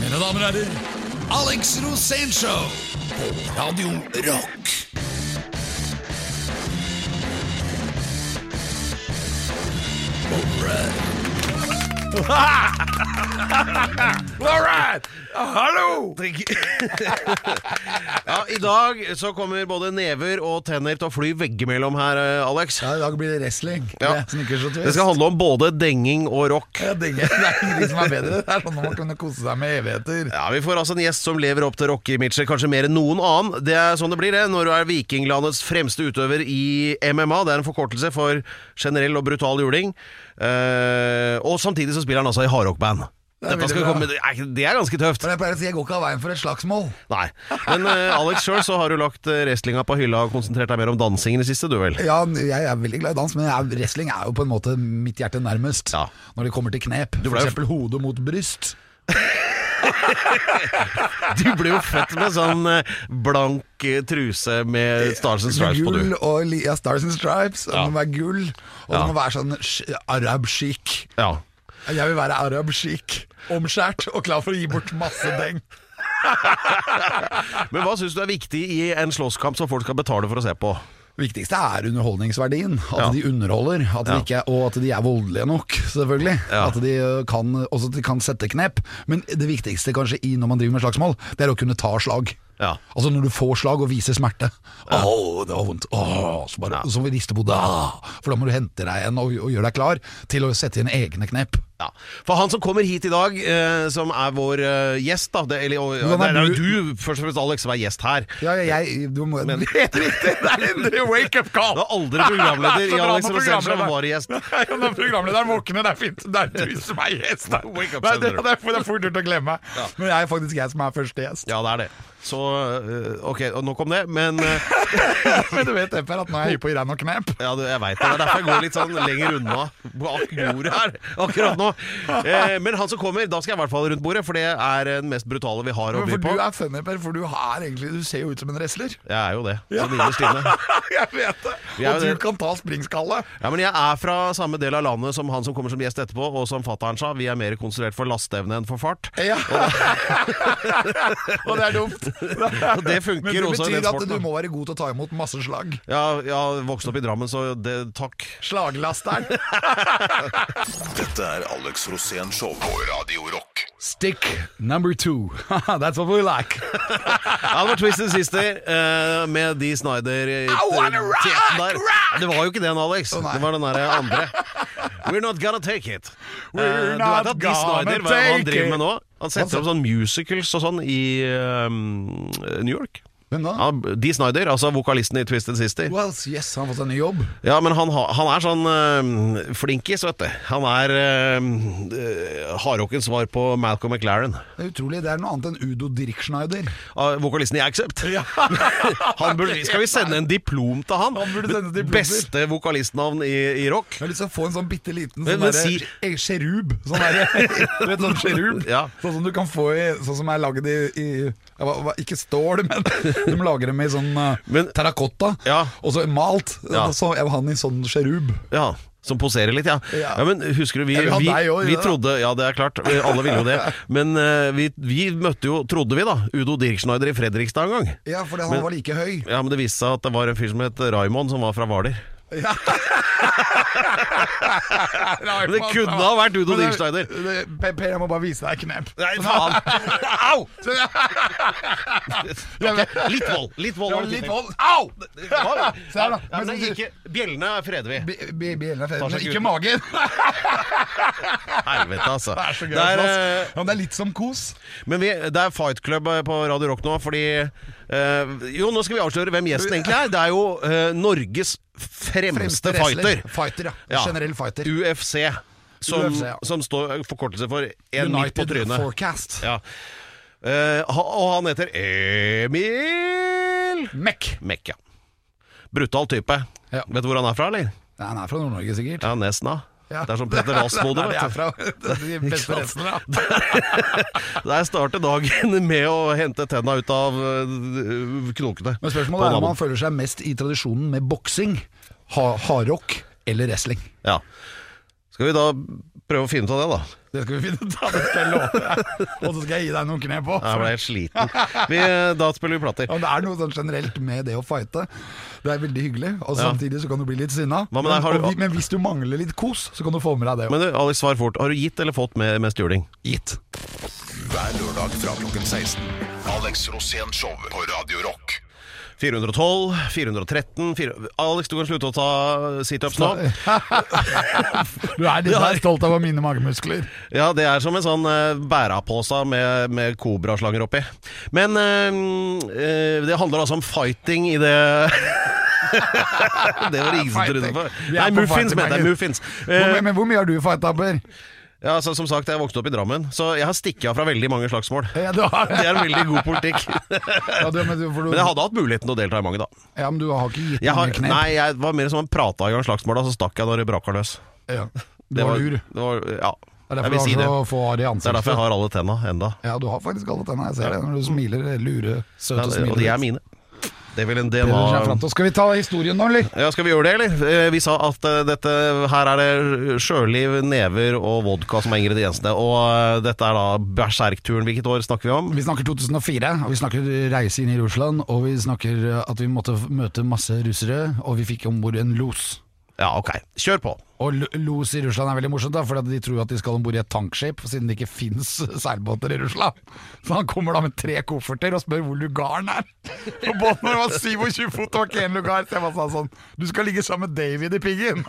Mine damer og herrer, Alex Rosénshow på Radio Rock. All! Hallo! Ja, I dag så kommer både never og tenner til å fly veggimellom her, eh, Alex. Ja, I dag blir det wrestling. Ja. Det. Det skal handle om både denging og rock. Ja, det, er- det er ingenting som er bedre. Det er sånn man kan kose seg med evigheter. Ja, Vi får altså en gjest som lever opp til rockeimaget kanskje mer enn noen annen. Det er sånn det blir det når du er vikinglandets fremste utøver i MMA. Det er en forkortelse for generell og brutal juling. Uh, og samtidig så spiller han altså i hardrockband. Det er komme, det er- ganske tøft. Men jeg pleier å si jeg går ikke av veien for et slagsmål. Nei. Men uh, Alex, sjøl så har du lagt eh, wrestlinga på hylla og konsentrert deg mer om dansing i det siste, du vel? Ja, jeg er veldig glad i dans, men jeg, wrestling er jo på en måte mitt hjerte nærmest. Ja. Når det kommer til knep. ble For eksempel hode mot bryst. Du ble jo født med sånn eh, blank truse med Stars and Stripes på, du. og ja, Stars and Stripes. Ja. Det må være gull, og Ja. det må være sånn arab chic. Ja. Jeg vil være arab chic, omskjært og klar for å gi bort masse deng. Men hva syns du er viktig i en slåsskamp som folk skal betale for å se på? viktigste er underholdningsverdien. At Ja. de underholder, at de ikke, og at de er voldelige nok, selvfølgelig. Ja. At de kan, også at de kan sette knep. Men det viktigste kanskje i når man driver med slagsmål, det er å kunne ta slag. Ja. Altså når du får slag og viser smerte. Åh, det var vondt. Åh, så bare, så rister på hodet. Ah. For da må du hente deg en og, og gjøre deg klar til å sette inn egne knep. Ja. For han som kommer hit i dag, eh, som er vår eh, gjest da det, eller, og, Hvordan er Det er jo du- først og fremst, Alex, som er gjest her. Ja, ja, jeg du må, Men- Helt riktig! Det er en wake-up call! Du er aldri programleder i Alex når som bare gjest. Ja, når programlederen våkner, det er fint. Det er du som er gjest. Det, Wake up, det, er- det, det, er- det er fort gjort å glemme. Men jeg er faktisk jeg som er første gjest. Ja, det er det. Så eh, ok, og nok om det, men eh, Men du vet Epper, at nå er jeg hypp på deg noen knep. Ja, du, jeg veit det. Det er derfor jeg går litt sånn lenger unna bak bordet her akkurat nå. Eh, men han som kommer, da skal jeg i hvert fall rundt bordet, for det er den mest brutale vi har å by For på. du er funny, Per, for du, er egentlig, du ser jo ut som en wrestler. Jeg er jo det. Sånn innerst inne. jeg vet det. Er Og du det. kan ta springskalle. Ja, men jeg er fra samme del av landet som han som kommer som gjest etterpå, og som fattern sa, vi er mer konstruert for lasteevne enn for fart. Ja. og det er dumt. Og det funker Men det også i betyr at du må være god til å ta imot masse slag. Ja, jeg har vokst opp i Drammen, så det, takk. Slaglasteren. Dette er Alex Rosén Show på Radio Rock. Stick number two. That's what we like. Albert Twisted Sister uh, med Dee Snyder i der. rock! Det var jo ikke den, Alex. Oh, det var den derre andre. We're not gonna take it. We're Eh, du vet at Dee Snyder, hva han driver med nå? Han setter opp sånn musicals og sånn i um, New York. Hvem da? Ja, Dee Snyder, altså vokalisten i Twisted Sister. Well, yes, han har fått seg ny jobb. Ja, men han, han er sånn øh, flinkis, vet du. Han er øh, hardrockens svar på Malcolm McLaren. Det er utrolig. Det er noe annet enn Udo Dirkschneider. Ah, vokalisten i Accept. han burde, skal vi sende en diplom til han? Han burde sende diplomer. Beste vokalistnavn i, i rock. Jeg har lyst til å få en sånn bitte liten Men- sånn derre si- eh. Sånn derre sånn? Ja. Sånn som du kan få i Sånn som er lagd i, i hva- Ikke stål, men de lager dem i sånn uh, Men- terrakotta. Ja. Og så malt. Ja. Så jeg vil ha den i sånn cherub. Ja, som poserer litt, ja. Ja. ja men husker du, vi, vi, også, vi trodde Ja, det er klart, alle ville jo det. Men uh, vi, vi møtte jo, trodde vi da, Udo Dirkschneider i Fredrikstad en gang. Ja, for han Men- var like høy. Ja, Men det viste seg at det var en fyr som het Raymond, som var fra Hvaler. Ja. Men det kunne ha vært Udo det- Per, jeg må bare vise deg knep. Nei, faen! Au! Okay. Litt vold. Litt vold. Ja, litt vold. Au! Se her, da. Ja, men ikke, bjellene freder vi. Bi- bi- Bjellen er Tar men ikke magen. Helvete, altså. Det er så gøy. Det er, ass. eh, det er litt som kos. Men vi, det er Fight Club eh, på Radio Rock nå, fordi Jo, nå skal vi avsløre hvem gjesten egentlig er. Det er jo eh, Norges fremste, fremste fighter. Fighter, ja. Ja. Generell fighter. UFC. Som, UFC, ja. som står forkortelse for En midt på United. Forecast. Ja. Uh, og han heter Emil Mek. Mek, ja. Brutal type. Ja. Vet du hvor han er fra, eller? Han er fra Nord-Norge, sikkert. Ja, Nesna. Ja. Det er som Petter Dass-mode, Det er fra. De beste sant? wrestlerne. Der starter dagen med å hente tenna ut av øh, knokene. Men spørsmålet er om han føler seg mest i tradisjonen med boksing, hardrock eller wrestling. Ja. Skal vi da prøve å finne ut av det, da? Det skal vi finne ut av, det skal jeg love deg. Og så skal jeg gi deg noen knep på. Jeg ble helt sliten. Vi, da spiller vi plater. Det er noe sånn generelt med det å fighte. Det er veldig hyggelig, og Ja. samtidig så kan du bli litt sinna. Men, du- men hvis du mangler litt kos, så kan du få med deg det òg. Men du, Alex, svar fort. Har du gitt eller fått med med stjuling? Gitt. Hver lørdag fra klokken 16. Alex Rosén Show på Radio Rock. 412, 413 4... Alex, du kan slutte å ta situps nå. Du er litt er stolt av mine magemuskler. Ja, det er som en sånn uh, bærapose med, med kobraslanger oppi. Men uh, eh, det handler altså om fighting i det Det var det ingen som trodde på. Nei, muffins, mente jeg. Muffins. Hvor, Eh, men, hvor mye har du fighta, Per? Ja, altså, som sagt, jeg vokste opp i Drammen, så jeg har stikket av fra veldig mange slagsmål. Ja, du har Det er en veldig god politikk. Ja, du, men, du, for du, Men jeg hadde hatt muligheten til å delta i mange, da. ja, men du har ikke gitt Jeg har, mange knep? nei, jeg var mer som en prata i gang slagsmål, da, så stakk jeg når det braka løs. Ja. Du Det var lur. Det var, ja, Det er jeg derfor vil du si har det. så få hår i Det er derfor jeg har alle tenna enda. Ja, du har faktisk alle tenna. Jeg ser det når du smiler. Lure, søte Ja, og de er mine. Det vil en DNA. Skal vi ta historien nå, eller? Ja, Skal vi gjøre det, eller? Eh, Vi sa at eh, dette, her er det sjøliv, never og vodka som er ingrediensene. Og eh, dette er da berserkturen. Hvilket år snakker vi om? Vi snakker 2004, og vi snakker reise inn i Russland. Og vi snakker at vi måtte møte masse russere, og vi fikk om bord en los. Ja, ok. Kjør på. Og lo- los i Russland er veldig morsomt, da, for de tror at de skal om bord i et tankskip, siden det ikke fins seilbåter i Russland. Så han kommer da med tre kofferter og spør hvor lugaren er. Og båten var 27 fot, og var ikke én lugar. Så jeg bare sa sånn Du skal ligge sammen med David i piggen!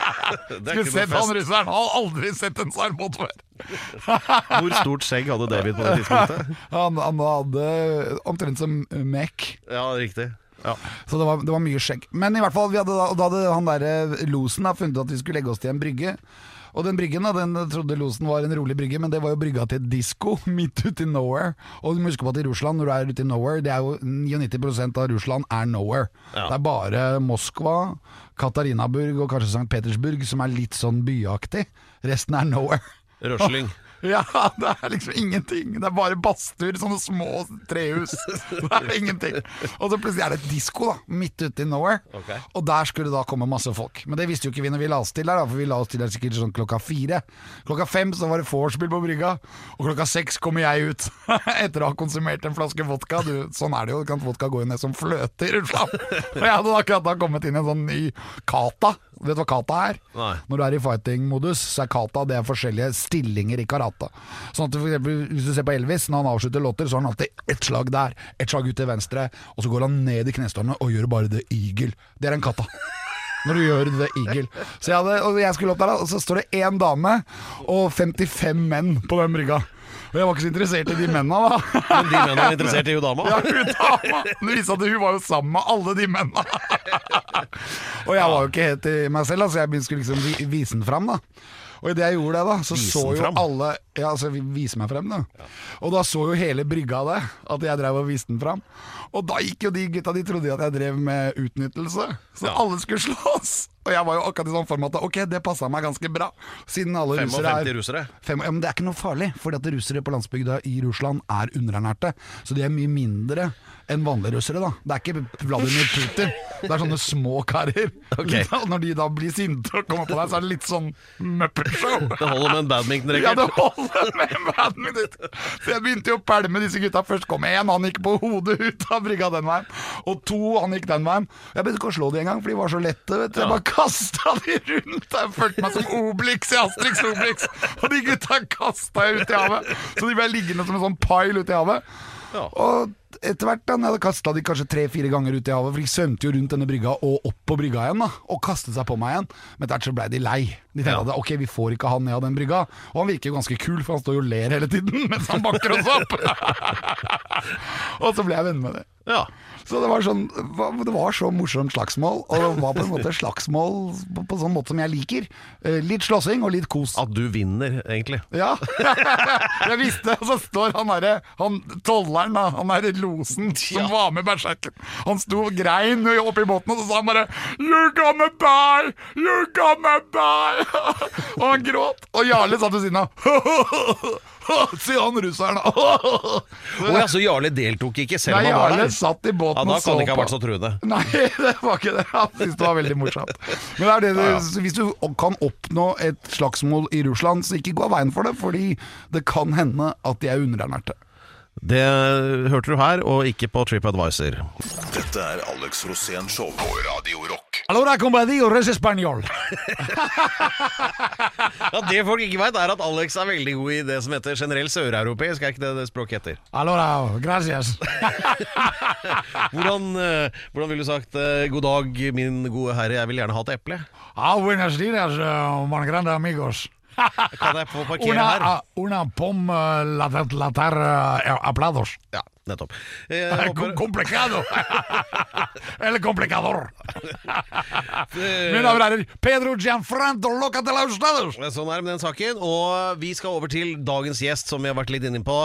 Skulle sett han russeren, har aldri sett en seilbåt før! Hvor stort skjegg hadde David på det tidspunktet? Han, han hadde omtrent som Mek. Ja, riktig. Ja. Så det var, det var mye skjegg. Men i hvert fall, vi hadde da, hadde han der eh, losen da, funnet at vi skulle legge oss til en brygge. Og den bryggen da, den trodde losen var en rolig brygge, men det var jo brygga til et disko midt ute i nowhere. Og du må huske på at i Russland, når du er ute i nowhere, det er jo 99% av Russland er nowhere. Ja. Det er bare Moskva, Katarinaburg og kanskje St. Petersburg som er litt sånn byaktig. Resten er nowhere. Røsling. Ja, det er liksom ingenting. Det er bare badstuer, sånne små trehus. Det er ingenting. Og så plutselig er det et disko da, midt ute i nowhere. okay. Og der skulle det da komme masse folk. Men det visste jo ikke vi når vi la oss til der, da, for vi la oss til der sikkert sånn klokka fire. Klokka fem så var det vorspiel på brygga, og klokka seks kommer jeg ut. Etter å ha konsumert en flaske vodka. Du, sånn er det jo, kan vodka gå jo ned som fløte i Russland. Og jeg hadde akkurat da kommet inn i en sånn ny kata. Vet du hva kata er? Nei. Når du er i fighting-modus, så er kata det er forskjellige stillinger i karate. Sånn at for eksempel, Hvis du ser på Elvis, når han avslutter låter, så har han alltid ett slag der, ett slag ut til venstre, og så går han ned i knestående og gjør bare the eagle. Det er en kata. Når du gjør the eagle. Så jeg, hadde, og jeg skulle opp der, og så står det én dame og 55 menn på den brygga. Og jeg var ikke så interessert i de mennene, da. Men de mennene er interessert i hun dama? Ja, hun dama. Det viste at hun var jo sammen med alle de mennene. og jeg var jo ikke helt i meg selv, så jeg begynte skulle liksom vise den fram. da og idet jeg gjorde det, da, så så jo frem. alle Ja, altså vise meg frem, da. Og da så jo hele brygga det, at jeg drev og viste den fram. Og da gikk jo de gutta, de trodde jo at jeg drev med utnyttelse. Så Ja. alle skulle slåss. Og jeg var jo akkurat i sånn form at ok, det passa meg ganske bra. Siden alle russere 55 er russere. Fem, ja, men det er ikke noe farlig, fordi at russere på landsbygda i Russland er underernærte. Så de er mye mindre enn vanlige russere. da Det er ikke Vladimir Putin. Det er sånne små karer. Ok. Og når de da blir sinte og kommer på deg, så er det litt sånn Muppet-show. Det holder med en Ja, badminton-racket. det holder med en badminton. Så jeg begynte jo å pælme disse gutta. Først kom én, han gikk på hodet ut av brygga den veien. Og to, han gikk den veien. Jeg begynte ikke å slå de engang, for de var så lette. vet du Jeg bare kasta de rundt. Jeg følte meg som Obelix i Astrix Obelix. Og de gutta kasta jeg ut i havet. Så de ble liggende som en sånn pile ute i havet. Og etter hvert da, jeg hadde kasta de kanskje tre-fire ganger ut i havet, for de svømte jo rundt denne brygga og opp på brygga igjen, da, og kastet seg på meg igjen. Men etter hvert så blei de lei. De tenkte Ja. at ok, vi får ikke han ned av den brygga. Og han virker jo ganske kul, for han står jo og ler hele tiden mens han banker oss opp. og så ble jeg venn med det. Ja. Så det var sånn Det var så morsomt slagsmål, og det var på en måte slagsmål på, på sånn måte som jeg liker. Eh, Litt slåssing og litt kos. At du vinner, egentlig. Ja, jeg visste Og så står han derre Han tolleren, da, han derre losen som var med berserken. Han sto og grein oppi båten, og så sa han bare 'You're gonna die! You're gonna die!' og han gråt. Og Jarle satt ved siden av. Se han russeren! Å ja, så Jarle deltok ikke, selv om han var Jarle der? satt i båten Ja, da kan det ikke ha vært så truende. Nei, det var ikke det. Han syntes det var veldig morsomt. Men det er det, hvis du kan oppnå et slagsmål i Russland, så ikke gå av veien for det, fordi det kan hende at de er underernærte. Det hørte du her, og ikke på TripAdvisor. Dette er Alex Rosén Show på Radio Rock. Allora, comadio, res español. Ja, Det folk ikke veit, er at Alex er veldig god i det som heter generell søreuropeisk. Er ikke det det språket heter? Allora, gracias. Hvordan, eh, hvordan ville du sagt eh, 'god dag, min gode herre, jeg vil gjerne ha et eple'? Ah, buenos dias, uh, man grande amigos. Kan jeg få parkere Una, her? una pom uh, latar, latar uh, aplados. Ja, nettopp. Eh, håper. Eller complicador. eh, Mine damer og herrer, Pedro Gianfranto Loca de los Estados. Sånn er det med den saken. Og vi skal over til dagens gjest, som vi har vært litt inne på.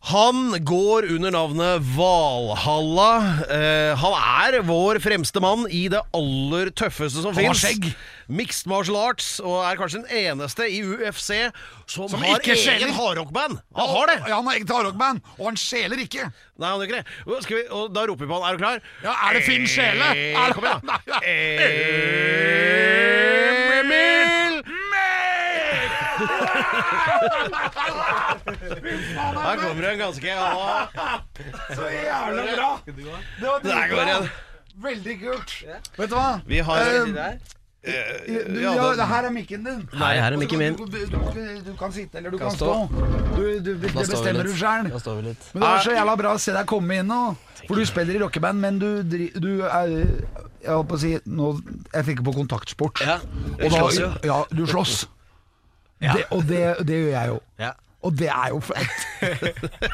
Han går under navnet Valhalla. Eh, han er vår fremste mann i det aller tøffeste som fins. Mixed martial arts, og er kanskje den eneste i UFC som, Som har egen hardrockband. Han har det! Ja, han har eget hardrockband, og han skjeler ikke. Nei, han gjør ikke det. Skal vi, og da roper vi på han. Er du klar? Ja, er det Finn Sjele? Eh, Er det- Kom igjen, da. Emil! Her kommer det en ganske ja. Så jævla bra! Det var Der går den. Veldig kult. Vet du hva? Vi har Eh, Du, ja, det her er mikken din. Nei, her er mikken min. Du, du, du, du kan sitte, eller du kan, Kan stå. stå. Du, du, det bestemmer du litt. Men det var så jævla bra å se deg komme inn nå. For du spiller i rockeband, men du, du er Jeg holdt på å si nå, Jeg tenker på kontaktsport. Ja, du slåss jo. Ja, du slåss. Ja. Det, og det, det gjør jeg jo. Ja. Og det er jo fett.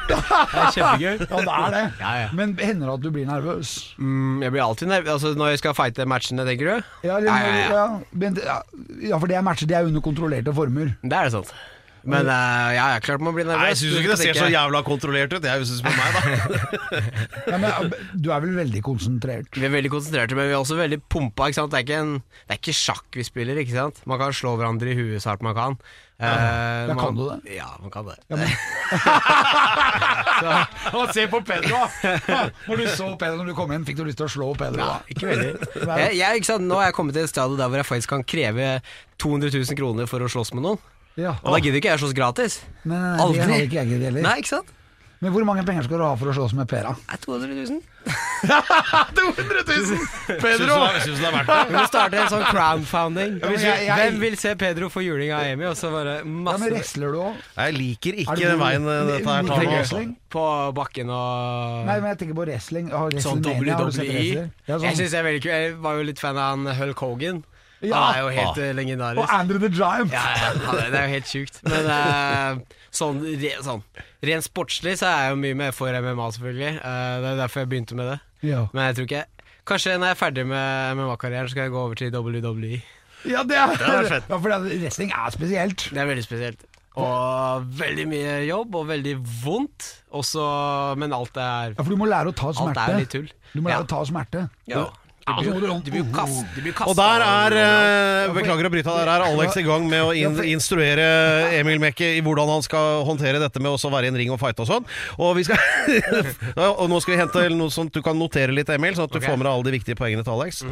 Det er kjempegøy. Ja, det er det. Ja, ja. Men hender det at du blir nervøs? Mm, jeg blir alltid nervøs altså, når jeg skal fighte matchene, tenker du? Ja, eller, Ja, for det er matcher de er under kontrollerte former. Det er det sant. Men uh, ja, ja, klart man blir nervøs. Nei, jeg syns ikke det ser så jævla kontrollert ut. Jeg syns på meg, da. Ja, men, du er vel veldig konsentrert? Vi er veldig konsentrerte, men vi er også veldig pumpa. Ikke sant? Det, er ikke en, det er ikke sjakk vi spiller, ikke sant? Man kan slå hverandre i huet så hardt man kan. Eh, Ja, man, kan du det? Ja, man kan det. Og se på Pedro! Når du så Pedro når du kom inn, fikk du lyst til å slå Pedro? Ja, ikke veldig. Jeg, jeg, ikke sant? Nå er jeg kommet til et stadium der hvor jeg faktisk kan kreve 200 000 kroner for å slåss med noen. Ja. Og da gidder ikke jeg slåss gratis. Nei, nei, Aldri. det hadde ikke jeg giddet heller. Nei, ikke sant? Men hvor mange penger skal du ha for å slåss med Pera? 200 000. 200 000! Pedro! syns du det er verdt det? Vi må starte en sånn crowdfunding. men jeg- jeg- Hvem vil se Pedro få juling av Amy? Og så bare Ja, men wrestler du òg? Jeg liker Er ikke den veien eh, dette her tar wrestling? på bakken og Nei, men jeg tenker på wrestling. Har Sånn WrestleMania, har du sett WWE. Ja, Jeg sånn. synes jeg, veldig. Jeg var jo litt fan av han Hulk Hogan. Ja. Han er jo helt legendarisk Og. Andrew the Giant. Ja, ja, det er jo helt sjukt. Men uh, sånn, re, sånn rent sportslig så er jeg jo mye mer for MMA, selvfølgelig. Uh, det er derfor jeg begynte med det. Ja. Men jeg tror ikke Kanskje når jeg er ferdig med MMA-karrieren, skal jeg gå over til WWE. Ja, det er, det er fett. Ja, for wrestling er spesielt. Det er veldig spesielt. Og veldig mye jobb, og veldig vondt. Også, men alt er Ja, For du må lære å ta smerte. er. Du må lære å ta smerte. Ja. Ja, så må du Du blir jo kast, blir jo kastet Og der er eh, Beklager å bryte der er Alex i gang med å in instruere Emil Mekke i hvordan han skal håndtere dette med å være i en ring og fighte og sånn. Og, skal og nå skal vi hente noe sånt du kan notere litt, Emil, sånn at du okay. får med deg alle de viktige poengene til Alex.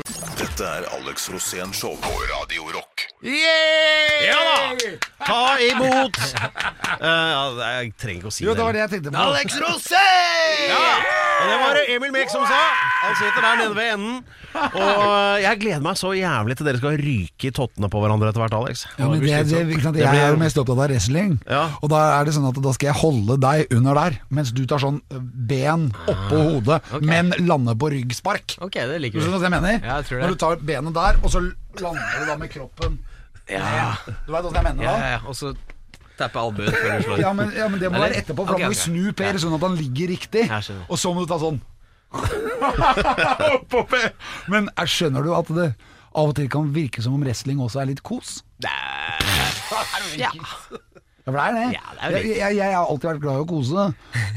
Dette er Alex Rosén Show på Radio Rock. Ja da! Ta imot Eh, ja, Jeg trenger ikke å si Jo, det. var det jeg tenkte på. Alex Rosén! Ja, og det var det Emil Mek som sa. Han sitter der nede ved enden. Og jeg gleder meg så jævlig til dere skal ryke i tottene på hverandre etter hvert, Alex. Ja, men det, det, ikke sant, jeg er jo mest opptatt av wrestling, Ja. og da er det sånn at da skal jeg holde deg under der, mens du tar sånn ben oppå hodet, men lander på ryggspark. Ok, det Du liker skjønner vi. hva jeg mener? Ja, jeg tror det. Når du tar benet der, og så lander du da med kroppen Ja, Du vet hva jeg mener ja, da? ja. Og så tappe albuen før du slår. Ja, men, ja, men det må Eller? være etterpå, for Ok, da må vi snu Per Ja. sånn at han ligger riktig. Jeg skjønner. Og så må du ta sånn. Oppå Per. Men jeg skjønner du at det av og til kan virke som om wrestling også er litt kos? Ja. Ja, for det er det. Ja, det er jo jeg, jeg, jeg har alltid vært glad i å kose,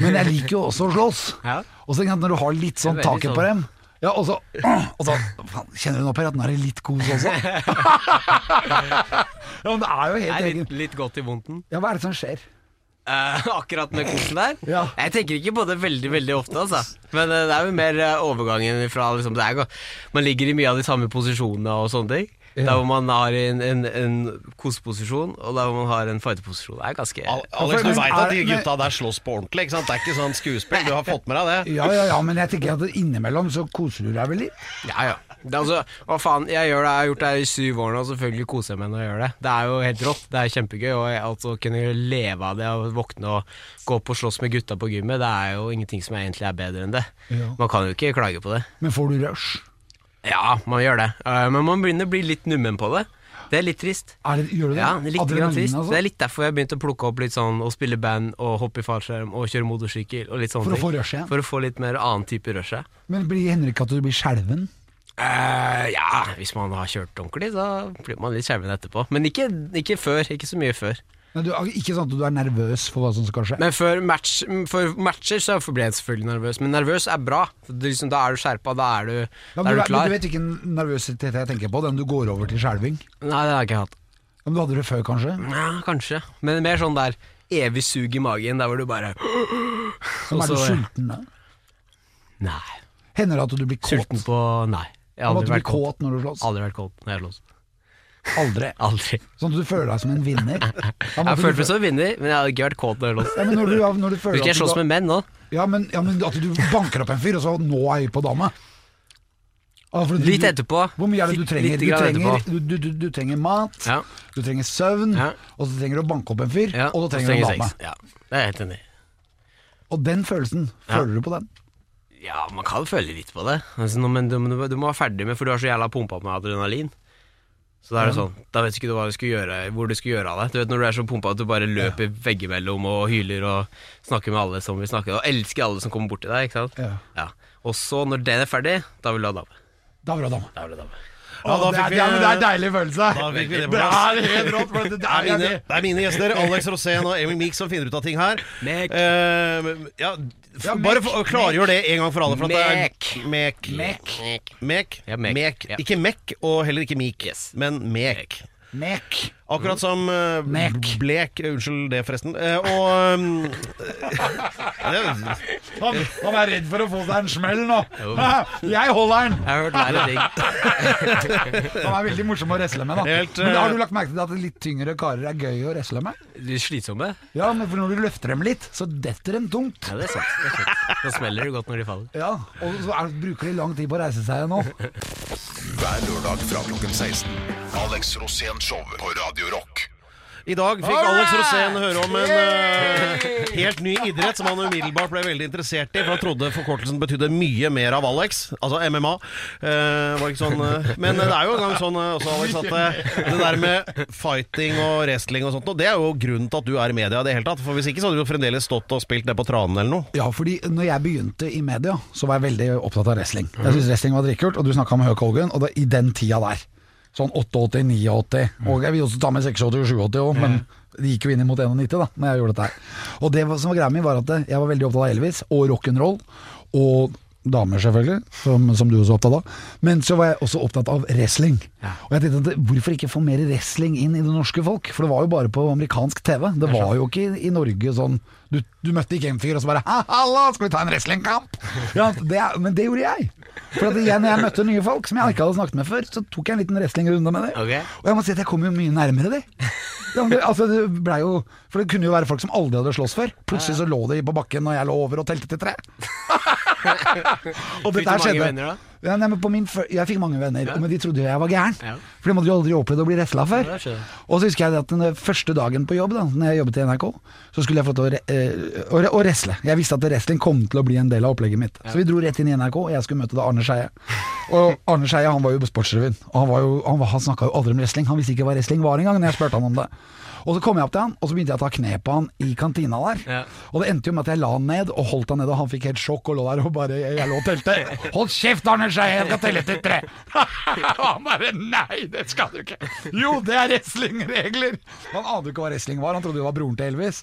men jeg liker jo også å slåss. Ja. Og så tenker jeg at når du har litt sånn Det er veldig taket sånn. på dem ja, og så, og så faen, Kjenner du nå, Per, at den er litt kos også? ja, men det er jo Det helt er egen litt, litt godt i vondten. Ja, hva er det som skjer? Eh, akkurat med kosen der. Ja. Jeg tenker ikke på det veldig veldig ofte, altså. Men eh, det er jo mer eh, overgangen fra liksom, det er, go- Man ligger i mye av de samme posisjonene og sånne ting. Der hvor man har en, en, en koseposisjon, og der hvor man har en fighterposisjon. Det er ganske Al Alex, du veit at de gutta der slåss på ordentlig, ikke sant? Det er ikke sånn skuespill. Du har fått med deg det? Ja, ja, ja, men jeg tenker at innimellom så koser du deg vel litt? Ja, ja. Det er altså, hva faen, jeg gjør det, jeg har gjort det her i syv år nå, og selvfølgelig koser jeg meg når jeg gjør det. Det er jo helt rått, det er kjempegøy, og jeg, altså kunne leve av det og våkne og gå opp og slåss med gutta på gymmet, det er jo ingenting som egentlig er bedre enn det. Ja. Man kan jo ikke klage på det. Men får du rush? Ja, man gjør det, Eh, men man begynner å bli litt nummen på det. Det er litt trist. Er det, gjør du det? Ja, det litt Adrenalin, trist. altså? Det er litt derfor jeg begynte å plukke opp litt sånn, og spille band, og hoppe i fallskjerm, og kjøre motorsykkel, og litt sånne For å ting. få rushet? For å få litt mer annen type rushet. Men blir ikke at du blir skjelven? Uh, ja, hvis man har kjørt ordentlig, så blir man litt skjelven etterpå. Men ikke, ikke før. Ikke så mye før. Nei, du, ikke sånn at du er nervøs for hva som skal skje? Men for, match, for matcher så blir jeg selvfølgelig nervøs. Men nervøs er bra. Liksom, da er du skjerpa, da er du, Ja, da men, er du, du men du vet hvilken nervøsitet jeg tenker på? Den du går over til skjelving? Nei, det har jeg ikke hatt. Men du hadde det før, kanskje? Ja, kanskje. Men mer sånn der evig sug i magen, der hvor du bare Som er du sulten da? Nei. Hender det at du blir kåt? Sulten på Nei. Jeg har aldri vært kåt. kåt når du slåss? Aldri vært kåt når jeg slåss. Aldri. Aldri. Sånn at du føler deg som en vinner? Jeg har følt meg som en vinner, men jeg har ikke vært kåt når jeg ja, men når du, når du føler Husker jeg slåss med menn nå. ja, men, ja, men at du banker opp en fyr, og så nå er jeg på dame? Altså, du- Litt etterpå. Hvor mye er det du trenger? Du trenger, du, du, trenger mat, Ja. du trenger søvn, Ja. og så trenger du å banke opp en fyr, og så trenger, trenger du en dame. Ja, det er helt enig. Og den følelsen, føler du på den? Ja, man kan føle litt på det. Altså, men du, må være ferdig med For du har så jævla pumpa med adrenalin. Så da er det sånn Da vet ikke du hva du skal gjøre hvor du skal gjøre av det. Du vet Når du er så pumpa at du bare løper veggimellom og hyler og snakker med alle som vil snakke, og elsker alle som kommer bort til deg. Ikke sant? Ja. Og så, når det er ferdig, da vil du ha dame. Da vil du ha dame. Da vil du ha dame. Ja, da det, fikk er, vi- ja, men det er en deilig følelse. Da fikk vi det på det plass. er helt rått. Det, er, mine, det er mine gjester, Alex Rosén og Emil Meek, som finner ut av ting her. Mek. Uh, ja, f- Ja, bare mek, for, klargjør det en gang for alle. For at det er Mek. mek. Mek. Mek. Ja, mek. Mek. Ikke Mek, og heller ikke Meek, Yes. men mek. Mek. Akkurat som uh, Mek. blek Unnskyld det, forresten. Uh, og um, Han, han er redd for å få seg en smell nå. Jeg holder den! Jeg har hørt verre ting. Han er veldig morsom å wrestle med. da Helt, Men har eh, du lagt merke til at litt tyngre karer er gøy å wrestle med? De slitsomme. Ja, men for når du løfter dem litt, så detter dem tungt. Ja, det er sant. Det er sant. Da smeller det godt når de faller. Ja, Og så er, bruker de lang tid på å reise seg nå. Hver lørdag fra klokken 16. Alex Rosén Show på Radio Rock. I dag fikk Alex Rosén høre om en eh, helt ny idrett som han umiddelbart ble veldig interessert i. For han trodde forkortelsen betydde mye mer av Alex, altså MMA. Eh, var ikke sånn, eh, men det er jo en gang sånn eh, også, Alex, at eh, det der med fighting og wrestling og sånt, og det er jo grunnen til at du er i media i det hele tatt. For hvis ikke så hadde du jo fremdeles stått og spilt det på tranen eller noe. Ja, fordi når jeg begynte i media, så var jeg veldig opptatt av wrestling. Jeg syntes wrestling var dritkult, og du snakka om Høk Hogan, og det, i den tida der. Sånn 88, 89, og jeg vil også ta med 86 og 87 òg, men det gikk jo inn mot 91 da når jeg gjorde dette her. Og det som var greia mi, var at jeg var veldig opptatt av Elvis og rock'n'roll, og damer selvfølgelig, som, som du også er opptatt av. Men så var jeg også opptatt av wrestling. Og jeg tenkte at hvorfor ikke få mer wrestling inn i det norske folk? For det var jo bare på amerikansk TV. Det var jo ikke i, i Norge sånn du, du møtte ikke en fyr og så bare «Ha, 'Hallo, skal vi ta en wrestlingkamp?' Ja, det, men det gjorde jeg. For at jeg, når jeg møtte nye folk som jeg ikke hadde snakket med før, så tok jeg en liten wrestlingrunde med dem. Okay. Og jeg må si at jeg kom jo mye nærmere. Det, altså, det ble jo, for det kunne jo være folk som aldri hadde slåss før. Plutselig så lå de på bakken og jeg lå over og telte til tre. og dette her skjedde. Ja, nei, min, jeg fikk mange venner, men de trodde jo jeg var gæren. Ja. For de hadde jo aldri opplevd å bli wrestla før. Ja. Og så husker jeg at den første dagen på jobb, da Når jeg jobbet i NRK, så skulle jeg få til å, eh, å, å wrestle. Jeg visste at wrestling kom til å bli en del av opplegget mitt. Så vi dro rett inn i NRK, og jeg skulle møte da Arne Skeie. Og Arne Skeie han var jo på Sportsrevyen, og han, var jo, han, var- han snakka jo aldri om wrestling. Han visste ikke hva wrestling var engang, når jeg spurte han om det. Og så kom jeg opp til han, og så begynte jeg å ta kne på han i kantina der. Ja. Og det endte jo med at jeg la han ned og holdt han ned, og han fikk helt sjokk og lå der og bare Jeg lå og telte. Hold kjeft, Arne Skeie, jeg skal telle til tre! han bare Nei, det skal du ikke! Jo, det er wrestlingregler! Han ante jo ikke hva wrestling var, han trodde det var broren til Elvis.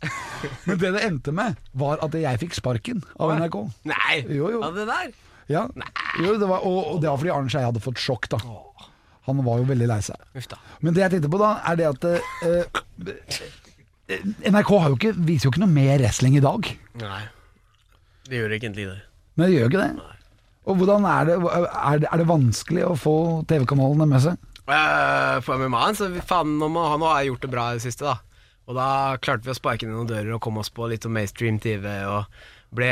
Men det det endte med, var at jeg fikk sparken av NRK. Nei! Jo, jo. Av det der? Ja. Jo, det var, og, og det var fordi Arne Skeie hadde fått sjokk, da. Han var jo veldig lei seg. Men det jeg tenkte på da, er det at eh, NRK har jo ikke, viser jo ikke noe mer wrestling i dag. Nei. Det gjør egentlig det. Men det gjør ikke det. Nei. Og hvordan er det, er det, er det vanskelig å få TV-kanalene med seg? Uh, for MMA-en, så faen, nå, må, nå har jeg gjort det bra i det siste, da. Og da klarte vi å sparke ned noen dører og komme oss på litt om mainstream-TV. Og ble,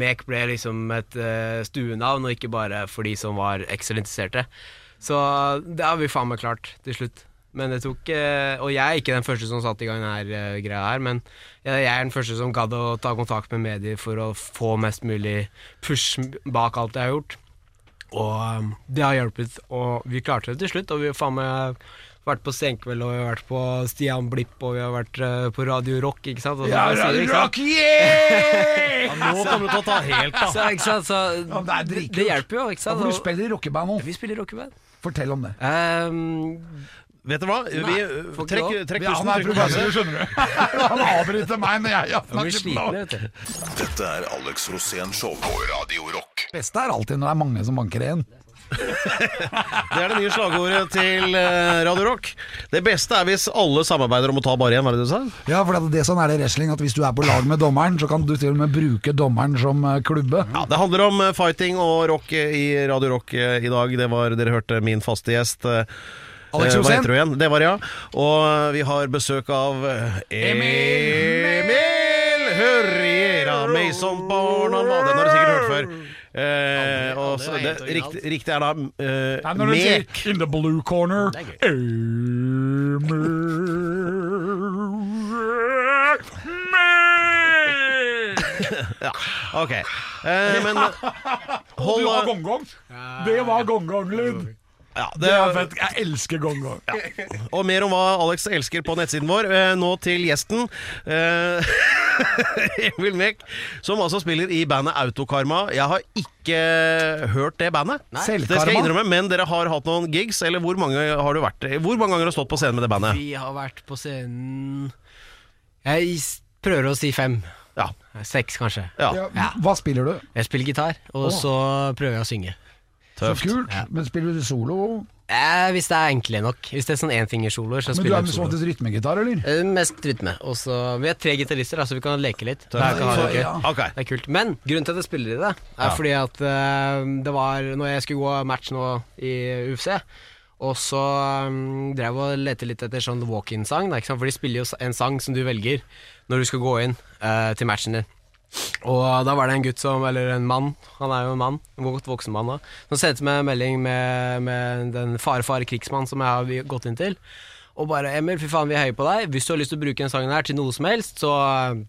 Mek ble liksom et uh, stuenavn, og ikke bare for de som var ekstra interesserte. Så det har vi faen meg klart til slutt. Men det tok eh, Og jeg er ikke den første som satte i gang denne greia her, men jeg, er den første som gadd å ta kontakt med medier for å få mest mulig push bak alt jeg har gjort. Og um, det har hjulpet, og vi klarte det til slutt. Og vi har faen meg vært på Senkveld, og vi har vært på Stian Blipp, og vi har vært eh, på Radio Rock, ikke sant? Si ikke sant? yeah! Nå kommer du til å ta helt av. Så, ikke sant? Så, Ja, det det, hjelper jo, ikke sant? For du spiller i rockeband nå. vi spiller rockeband. Fortell om det. Um, Vet du hva? Vi, får trekk, trekk Ja, pusten. han er trykk skjønner du. Han avbryter meg når jeg har snakket nå. Dette er Alex Rosén Show på Radio Rock. Beste er alltid når det er mange som banker igjen. Det er det nye slagordet til eh, Radio Rock. Det beste er hvis alle samarbeider om å ta bare én, var det du sa? Ja, for det, det sånn er det wrestling, at hvis du er på lag med dommeren, så kan du til og med bruke dommeren som eh, klubbe. Ja, Det handler om eh, fighting og rock eh, i Radio Rock eh, i dag. Det var, Dere hørte min faste gjest. eh, Alex eh, Rosén. igjen? Det var ja. Og eh, vi har besøk av Emil Emil Hurriera Mason-barna. Den har du sikkert hørt før. Eh, og så, det, riktig, riktig er da eh, Nei, når du sier Mek. 'in the blue corner' Det Ok. Eh, men hold Du har gong-gong. Det var gong-gong-lyd. Ja, Det det, er fett. Jeg elsker gong-gong. Og mer om hva Alex elsker på nettsiden vår. Eh, nå til gjesten. Eh, Emil Mek, som altså spiller i bandet Autokarma. Jeg har ikke hørt det bandet. Det skal jeg Selvkarma. innrømme, men dere har hatt noen gigs. Eller hvor mange har du vært Hvor mange ganger har du stått på scenen med det bandet? Vi har vært på scenen Jeg prøver å si fem. Ja. Seks, kanskje. ja. Ja, hva spiller du? Jeg spiller gitar, og så prøver jeg å synge. Så kult. Men spiller du solo? Eh, hvis det er enkle nok. Hvis det er sånn énfingersoloer, så Men du spiller er jeg som solo. oftest rytmegitar, eller? Eh, Mest rytme. Og så Vi er tre gitarister, da, så vi kan leke litt. Det er, ikke ha det gøy. Ja. Ok. Det er kult. Men grunnen til at jeg spiller i det, er fordi at eh, det var Når jeg skulle gå match nå i UFC, og så um, drev jeg og lette litt etter sånn walk-in-sang, da, ikke sant? for de spiller jo s- en sang som du velger når du skal gå inn eh, til matchen din. Og da var det en gutt som, eller en mann, han er jo en mann, en godt voksen mann da, som sendte meg en melding med, med den farefare fare krigsmann som jeg har gått inn til. Og bare 'Emil, fy faen, vi heier på deg. Hvis du har lyst til å bruke den sangen her til noe som helst, så,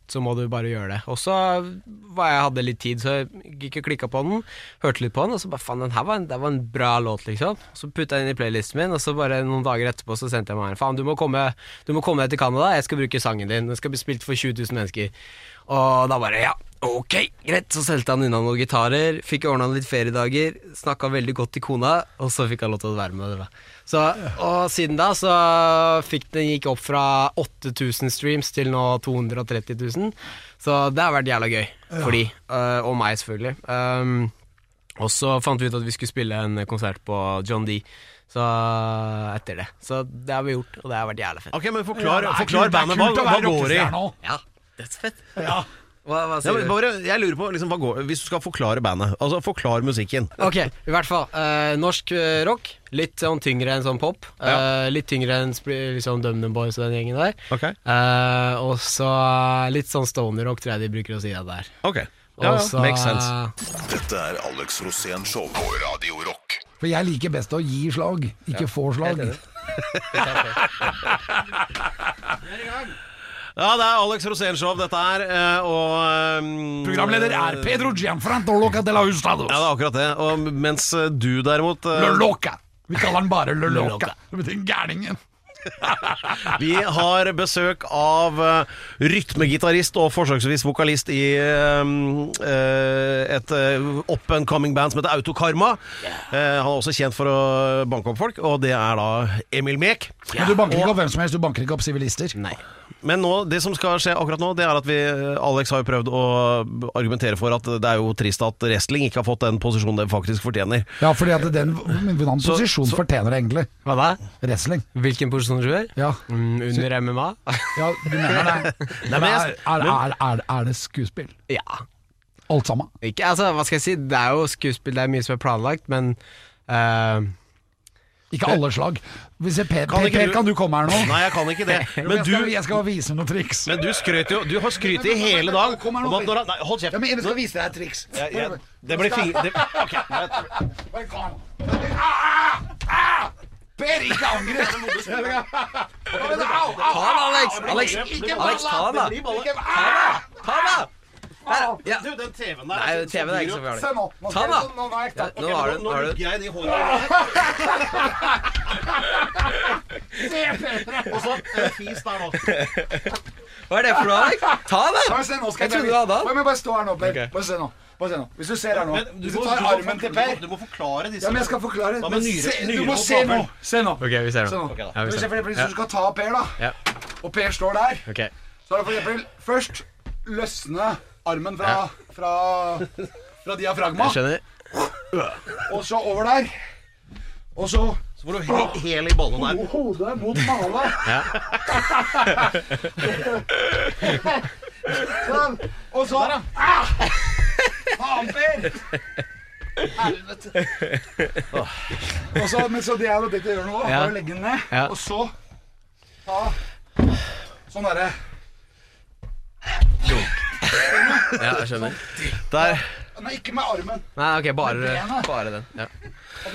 så må du bare gjøre det.' Og så var jeg hadde litt tid, så jeg gikk og klikka på den, hørte litt på den, og så bare 'faen, den her var en, var en bra låt', liksom. Så putta jeg den i playlisten min, og så bare noen dager etterpå så sendte jeg meg en 'faen, du må komme, du må komme deg til Canada, jeg skal bruke sangen din', den skal bli spilt for 20 000 mennesker'. Og da bare ja, ok, greit. Så solgte han unna noen gitarer, fikk ordna litt feriedager, snakka veldig godt til kona, og så fikk han lov til å være med. Da. Så, og siden da så fikk den gikk opp fra 8000 streams til nå 230 000. Så det har vært jævla gøy for de, øh, og meg selvfølgelig. Um, og så fant vi ut at vi skulle spille en konsert på John D. Så etter det. Så det har vi gjort, og det har vært jævla fett. Ok, men Forklar, det er forklar bandet. Hva, hva går i? Ja, dødsfett. Ja. Hva, hva Ja, men du? bare, jeg lurer på, liksom, hva går, Hvis du skal forklare bandet, altså forklar musikken. Ok, i hvert fall. eh, norsk eh, rock. Litt sånn tyngre enn sånn pop. Eh, litt tyngre enn spri- liksom DumDum Boys og den gjengen der. Ok, Eh, og så litt sånn stoner rock, tror jeg de bruker å si det der. ok ja, ja, Og så- Makes sense. Dette er Alex Rosén Show på Radio Rock. For jeg liker best å gi slag, ikke få slag. Ja, det er Alex Rosén-show, dette her. eh, Og um, Programleder er Pedro Gianfranto Loca de la Hustados. Ja, det er akkurat det. Og mens eh, du derimot uh, Loloca. Vi kaller han bare Le Loca. Loca. Det betyr gærningen. Vi har besøk av uh, rytmegitarist og forsøksvis vokalist i uh, eh, et uh, up and coming band som heter Autokarma. Han er også kjent for å banke opp folk, og det er da Emil Mek. Men du banker ikke opp hvem som helst, du banker ikke opp sivilister. Nei. Men nå, det som skal skje akkurat nå, det er at vi Alex har jo prøvd å argumentere for at det er jo trist at wrestling ikke har fått den posisjonen det faktisk fortjener. Ja, fordi at den Hvilken posisjon så- fortjener det egentlig? Hva da? Wrestling. Hvilken posisjon du gjør? Ja, Mm, under MMA? ja du mener det? Nei, men er, er, er, er, er det skuespill? Ja. Alt sammen? Ikke, altså, hva skal jeg si? Det er jo skuespill, det er mye som er planlagt, men eh, Ikke alle slag. Jeg, per, Kan per, per, du- kan du komme her nå? Nei, jeg kan ikke det. Men jeg, skal, jeg skal vise noen triks. men du skrøt jo Du har skrytt i hele dag Kom her nå, om at Nei, hold kjeft. Ja, men jeg skal vise deg et triks. Ja, ja, Det blir fing... Det, ok, Bare kom. Ah! Per, ikke angrep! Ta Ta den, Alex! Alex, Alex ta den, da! Der, ja. Du, den TV-en der Nei, TV-en er ikke så farlig. Se nå. nå Ta den, da. nå- nå Ja, nå har du Nå lukker jeg inn i håret her. Og så en fis der nå. Hva er det for noe, Ta den! Bare se nå, skal Jeg trodde du hadde den. Bare, stå her nå, Per. Bare se nå. Bare se nå. Hvis du ser her nå du Hvis du tar armen til Per Du må forklare disse Ja, men jeg skal forklare. Men se, du må se nå. Se nå. Ok, vi ser nå. Hvis du skal ta Per, da, og Per står der, så er det for eksempel først løsne armen fra, fra, fra diafragma, Jeg skjønner. og så over der. Og så Så får du he hel i ballen der. hodet mot male. Ja. Sånn. Og så ah! Faen, Per! Helvete. Og så, men så det jeg tenkt å gjøre nå, Ja. å legge den ned, Ja. og så ta sånn derre ja, jeg skjønner. Der. Nei, ikke med armen. Nei, ok, bare, Med bare den. Ja.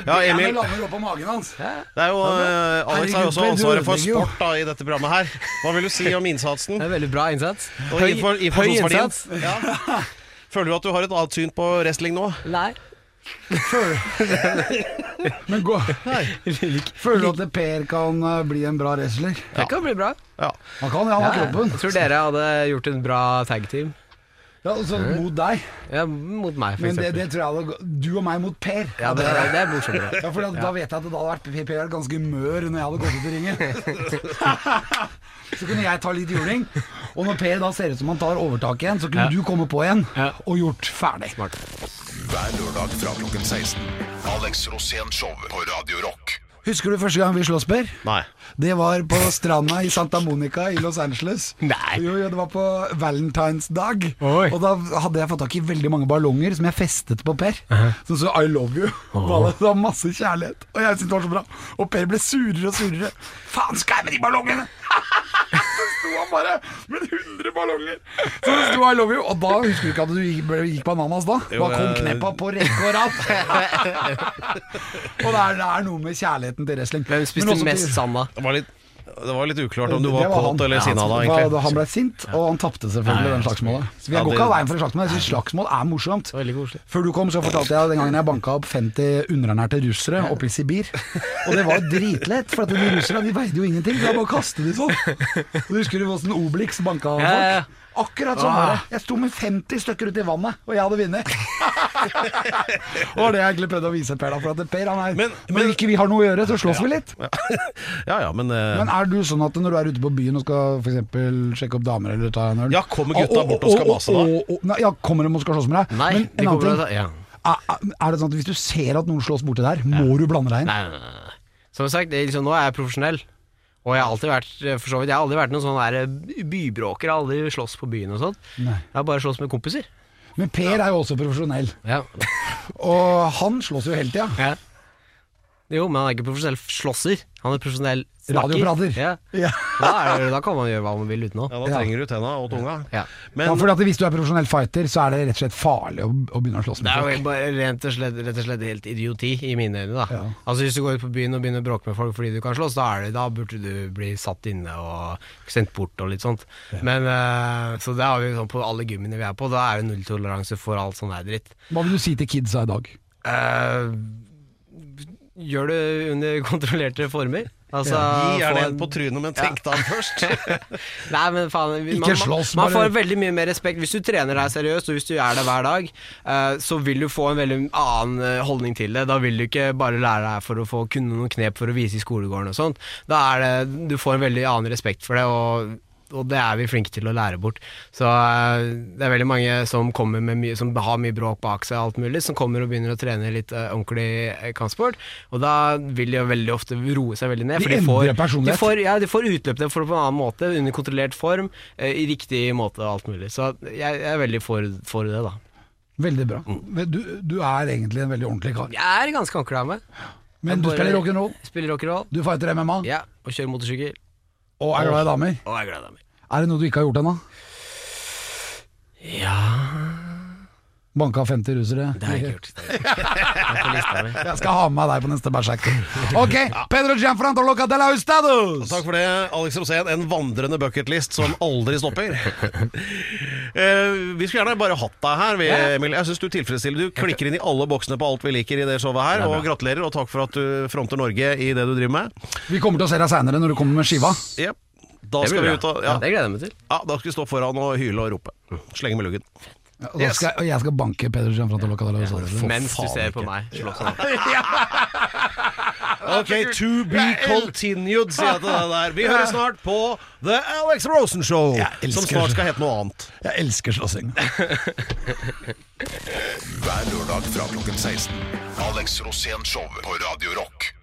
Ja, Emil. Benet lander oppå magen hans. Det er jo, eh, Alex har jo også Herregud, ansvaret for du ødelegger jo. sport da, i dette programmet her. Hva vil du si om innsatsen? Det er veldig bra innsats. Og Høy, infor- høy informasjonsverdien? innsats. Ja. Føler du at du har et annet syn på wrestling nå? Nei. Men gå. Føler du at Per kan eh, bli en bra wrestler? Det kan bli bra. Ja. Han kan, ja, han har kroppen. Jeg tror dere hadde gjort en bra tag team. Ja, altså, mot deg. Ja, mot meg, for Men det, eksempel. det tror jeg hadde Du og meg mot Per. Ja, det, er- det er morsommere. Ja, for da vet jeg at det da hadde vært Per ganske mør når jeg hadde gått ut i ringen. så kunne jeg ta litt juling, og når Per da ser ut som han tar overtak igjen, så kunne Ja. du komme på igjen Ja. og gjort ferdig. Smart. Hver lørdag fra klokken 16. Alex Rosén Show på Radio Rock. Husker du første gang vi sloss, Per? Nei. Det var på stranda i Santa Monica i Los Angeles. Nei. Jo, jo, det var på valentinsdag. Og da hadde jeg fått tak i veldig mange ballonger som jeg festet på Per. Som så I love you. Oh. Det var masse kjærlighet. Og jeg syntes det var så bra. Og Per ble surere og surere. Faen, skal jeg med de ballongene? han bare med 100 ballonger. Så det sto I love you. Og da husker du ikke at du gikk, gikk bananas da? Jo, Da kom jeg- kneppa på rekke og rad. og det er, det er noe med kjærligheten til wrestling. Hvem Men spiste også mest sanda? Det var litt, det var litt uklart om du var var kåt eller sinna da, var- egentlig. Han ble sint, og han tapte selvfølgelig den slagsmålet. Så vi Ja, går ikke av veien for slagsmål. Jeg syns slagsmål er morsomt. Før du kom, så fortalte jeg den gangen jeg banka opp 50 underernærte russere oppe i Sibir. Og det var dritlett, for at de russerne de veide jo ingenting. Så jeg bare kastet de sånn. Og du husker du åssen Obelix banka folk? Akkurat sånn var det. Jeg sto med 50 stykker ute i vannet, og jeg hadde vunnet. og det har jeg egentlig prøvd å vise Per, da. For at Per han er Men- Når ikke vi har noe å gjøre, så slåss vi litt. Ja ja, men, uh... Men er du sånn at når du er ute på byen og skal for eksempel sjekke opp damer eller ta en øl Ja, kommer gutta bort og skal mase da? og- og- Nei, ja, kommer de og skal slåss med deg? Nei, Men de annen kommer ting, til ja. er, det sånn at hvis du ser at noen slåss borti der, må du blande deg inn? Nei, nei, nei. Som sagt, er liksom, nå er jeg profesjonell. Og jeg har alltid vært for så vidt, jeg har aldri vært noen sånn bybråker. Jeg har aldri slåss på byen og sånt. Nei. Jeg har bare slåss med kompiser. Men Per er jo også profesjonell, Ja. og han slåss jo hele tida. ja. Jo, men han er ikke profesjonell slåsser. Han er profesjonell. Radioprater. Ja. Ja. Da, er det, da kan man gjøre hva man vil utenå. ja, da trenger du tenna og tunga. Ja. Men Ja, fordi at Hvis du er profesjonell fighter, så er det rett og slett farlig å, å begynne å slåss Det med er folk. jo bare rent og slett, rett og slett helt idioti i mine øyne. da Ja. Altså Hvis du går ut på byen og begynner å bråke med folk fordi du kan slåss, da, er det, da burde du bli satt inne og sendt bort og litt sånt. Men uh, Så det har vi sånn på alle gymmene vi er på. Da er det nulltoleranse for alt sånn der dritt. Hva vil du si til kidsa i dag? Eh, gjør det under kontrollerte former. Altså, Gi gjerne en på trynet, men tenk deg om først. Nei, men faen Ikke man, slåss, man, man får veldig mye mer respekt Hvis du trener deg seriøst, og hvis du er det hver dag, uh, så vil du få en veldig annen eh, holdning til det. Da vil du ikke bare lære deg for å få kunne noen knep for å vise i skolegården og sånt. Da er det Du får en veldig annen respekt for det, og og det er vi flinke til å lære bort. Så eh, det er veldig mange som kommer med mye Som har mye bråk bak seg, alt mulig, som kommer og begynner å trene litt eh, ordentlig kampsport. Og da vil de jo veldig ofte roe seg veldig ned. De for endrer får, personlighet. De får, ja, de får utløp det for det på en annen måte, under kontrollert form, eh, i riktig måte og alt mulig. Så jeg, jeg er veldig for, for det, da. Veldig bra. Mm. Du, du er egentlig en veldig ordentlig kar. Jeg er ganske ordentlig av meg. Men du spiller rock'n'roll, Spiller rock'n'roll. du fighter MMA, Ja, og kjører motorsykkel. Og er glad i damer. Og er glad i damer. Er det noe du ikke har gjort ennå? Ja Banka 50 russere? Det har jeg ikke gjort. Er på. Jeg skal ha med meg deg på neste bæsjekk. Ok, Pedro Gianfranto Loca de la Ustados! Takk for det, Alex Rosén. En vandrende bucketlist som aldri stopper. uh, vi skulle gjerne bare hatt deg her, vi, Emil. Jeg synes Du tilfredsstiller Du klikker inn i alle boksene på alt vi liker i det showet her. Og gratulerer, og takk for at du fronter Norge i det du driver med. Vi kommer til å se deg seinere når du kommer med skiva. Yep. Da skal vi ut og Ja, ja, det gleder jeg meg til. ja, Da skal vi stå foran og hyle og rope. Slenge med luggen. Og, yes. skal, og jeg skal banke Pedersen de la Mens du ser ikke. på meg slåss han. Ok, to be continued, sier jeg til deg der. Vi hører snart på The Alex Rosen Show, som snart skal hete noe annet. Jeg elsker slåssing. Hver lørdag fra klokken 16. Alex Rosén Show på Radio Rock.